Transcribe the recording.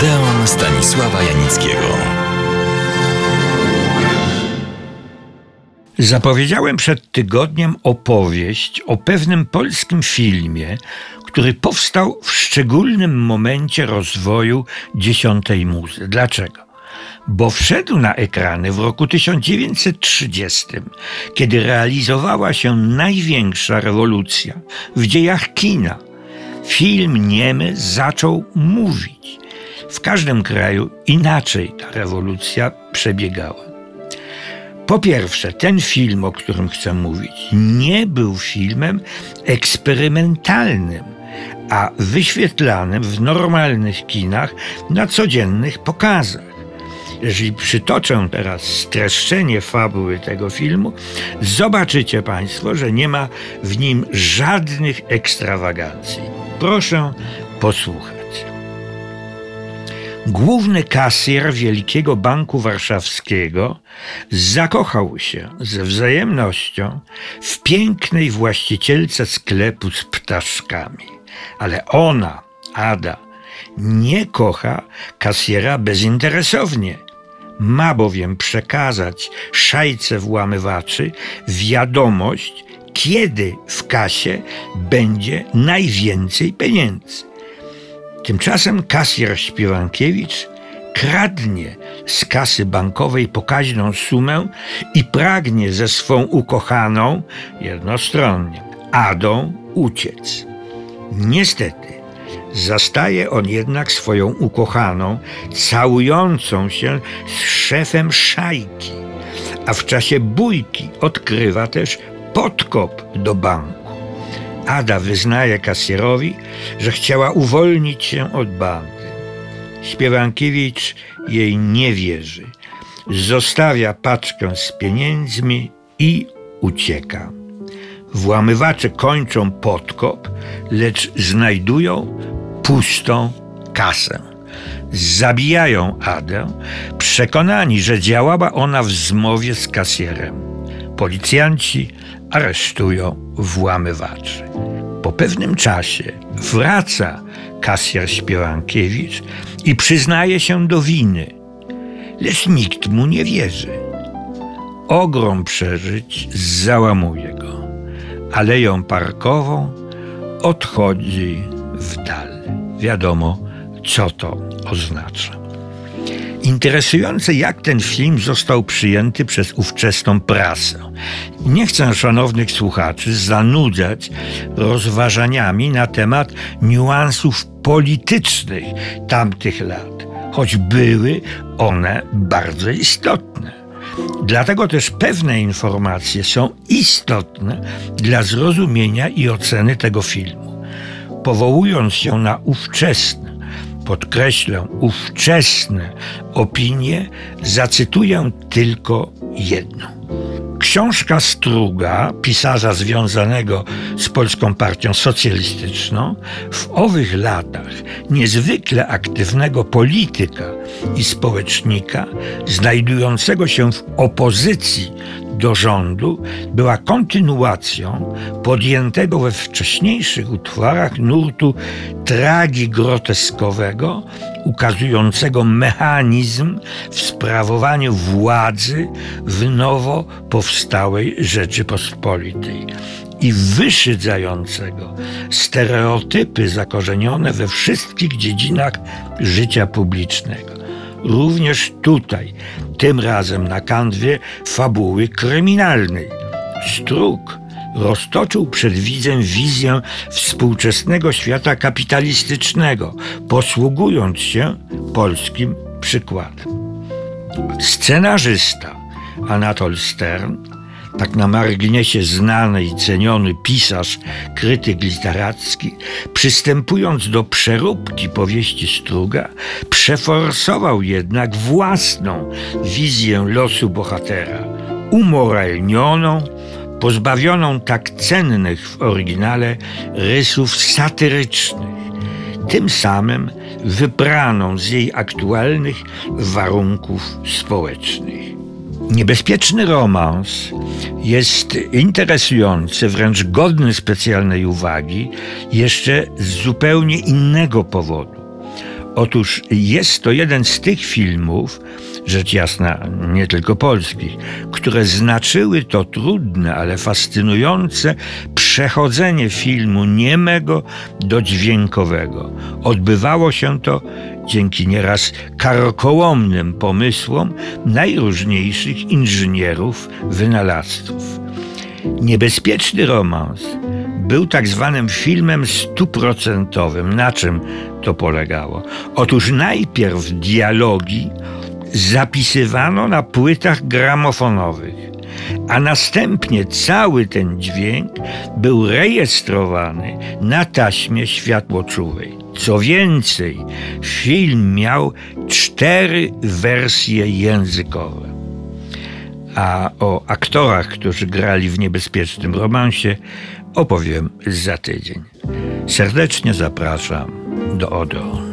Odeon Stanisława Janickiego. Zapowiedziałem przed tygodniem opowieść o pewnym polskim filmie, który powstał w szczególnym momencie rozwoju dziesiątej muzy. Dlaczego? Bo wszedł na ekrany w roku 1930, kiedy realizowała się największa rewolucja w dziejach kina. Film niemy zaczął mówić. W każdym kraju inaczej ta rewolucja przebiegała. Po pierwsze, ten film, o którym chcę mówić, nie był filmem eksperymentalnym, a wyświetlanym w normalnych kinach na codziennych pokazach. Jeżeli przytoczę teraz streszczenie fabuły tego filmu, zobaczycie Państwo, że nie ma w nim żadnych ekstrawagancji. Proszę posłuchać. Główny kasjer Wielkiego Banku Warszawskiego zakochał się ze wzajemnością w pięknej właścicielce sklepu z ptaszkami. Ale ona, Ada, nie kocha kasjera bezinteresownie. Ma bowiem przekazać szajce włamywaczy wiadomość, kiedy w kasie będzie najwięcej pieniędzy. Tymczasem kasjer Śpiewankiewicz kradnie z kasy bankowej pokaźną sumę i pragnie ze swą ukochaną, jednostronnie, Adą uciec. Niestety, zastaje on jednak swoją ukochaną, całującą się z szefem szajki, a w czasie bójki odkrywa też podkop do banku. Ada wyznaje kasjerowi, że chciała uwolnić się od bandy. Śpiewankiewicz jej nie wierzy. Zostawia paczkę z pieniędzmi i ucieka. Włamywacze kończą podkop, lecz znajdują pustą kasę. Zabijają Adę, przekonani, że działała ona w zmowie z kasjerem. Policjanci aresztują włamywaczy. Pewnym czasie wraca kasjer Śpiewankiewicz i przyznaje się do winy, lecz nikt mu nie wierzy. Ogrom przeżyć załamuje go. Aleją parkową odchodzi w dal. Wiadomo, co to oznacza. Interesujące, jak ten film został przyjęty przez ówczesną prasę. Nie chcę szanownych słuchaczy zanudzać rozważaniami na temat niuansów politycznych tamtych lat, choć były one bardzo istotne. Dlatego też pewne informacje są istotne dla zrozumienia i oceny tego filmu. Powołując się na ówczesne, podkreślę, ówczesne opinie, zacytuję tylko jedną. Książka Struga, pisarza związanego z Polską Partią Socjalistyczną, w owych latach niezwykle aktywnego polityka i społecznika, znajdującego się w opozycji do rządu, była kontynuacją podjętego we wcześniejszych utworach nurtu tragi groteskowego, ukazującego mechanizm w sprawowaniu władzy w nowo powstałej Rzeczypospolitej i wyszydzającego stereotypy zakorzenione we wszystkich dziedzinach życia publicznego. Również tutaj, tym razem na kanwie fabuły kryminalnej. Struk roztoczył przed widzem wizję współczesnego świata kapitalistycznego, posługując się polskim przykładem. Scenarzysta Anatol Stern, tak na marginesie znany i ceniony pisarz, krytyk literacki, przystępując do przeróbki powieści Struga, przeforsował jednak własną wizję losu bohatera, umoralnioną, pozbawioną tak cennych w oryginale rysów satyrycznych, tym samym wypraną z jej aktualnych warunków społecznych. Niebezpieczny romans jest interesujący, wręcz godny specjalnej uwagi, jeszcze z zupełnie innego powodu. Otóż jest to jeden z tych filmów, rzecz jasna nie tylko polskich, które znaczyły to trudne, ale fascynujące przechodzenie filmu niemego do dźwiękowego. Odbywało się to dzięki nieraz karkołomnym pomysłom najróżniejszych inżynierów, wynalazców. Niebezpieczny romans był tak zwanym filmem stuprocentowym. Na czym to polegało? Otóż najpierw dialogi zapisywano na płytach gramofonowych, a następnie cały ten dźwięk był rejestrowany na taśmie światłoczułej. Co więcej, film miał cztery wersje językowe. A o aktorach, którzy grali w niebezpiecznym romansie, opowiem za tydzień. Serdecznie zapraszam do Odeon.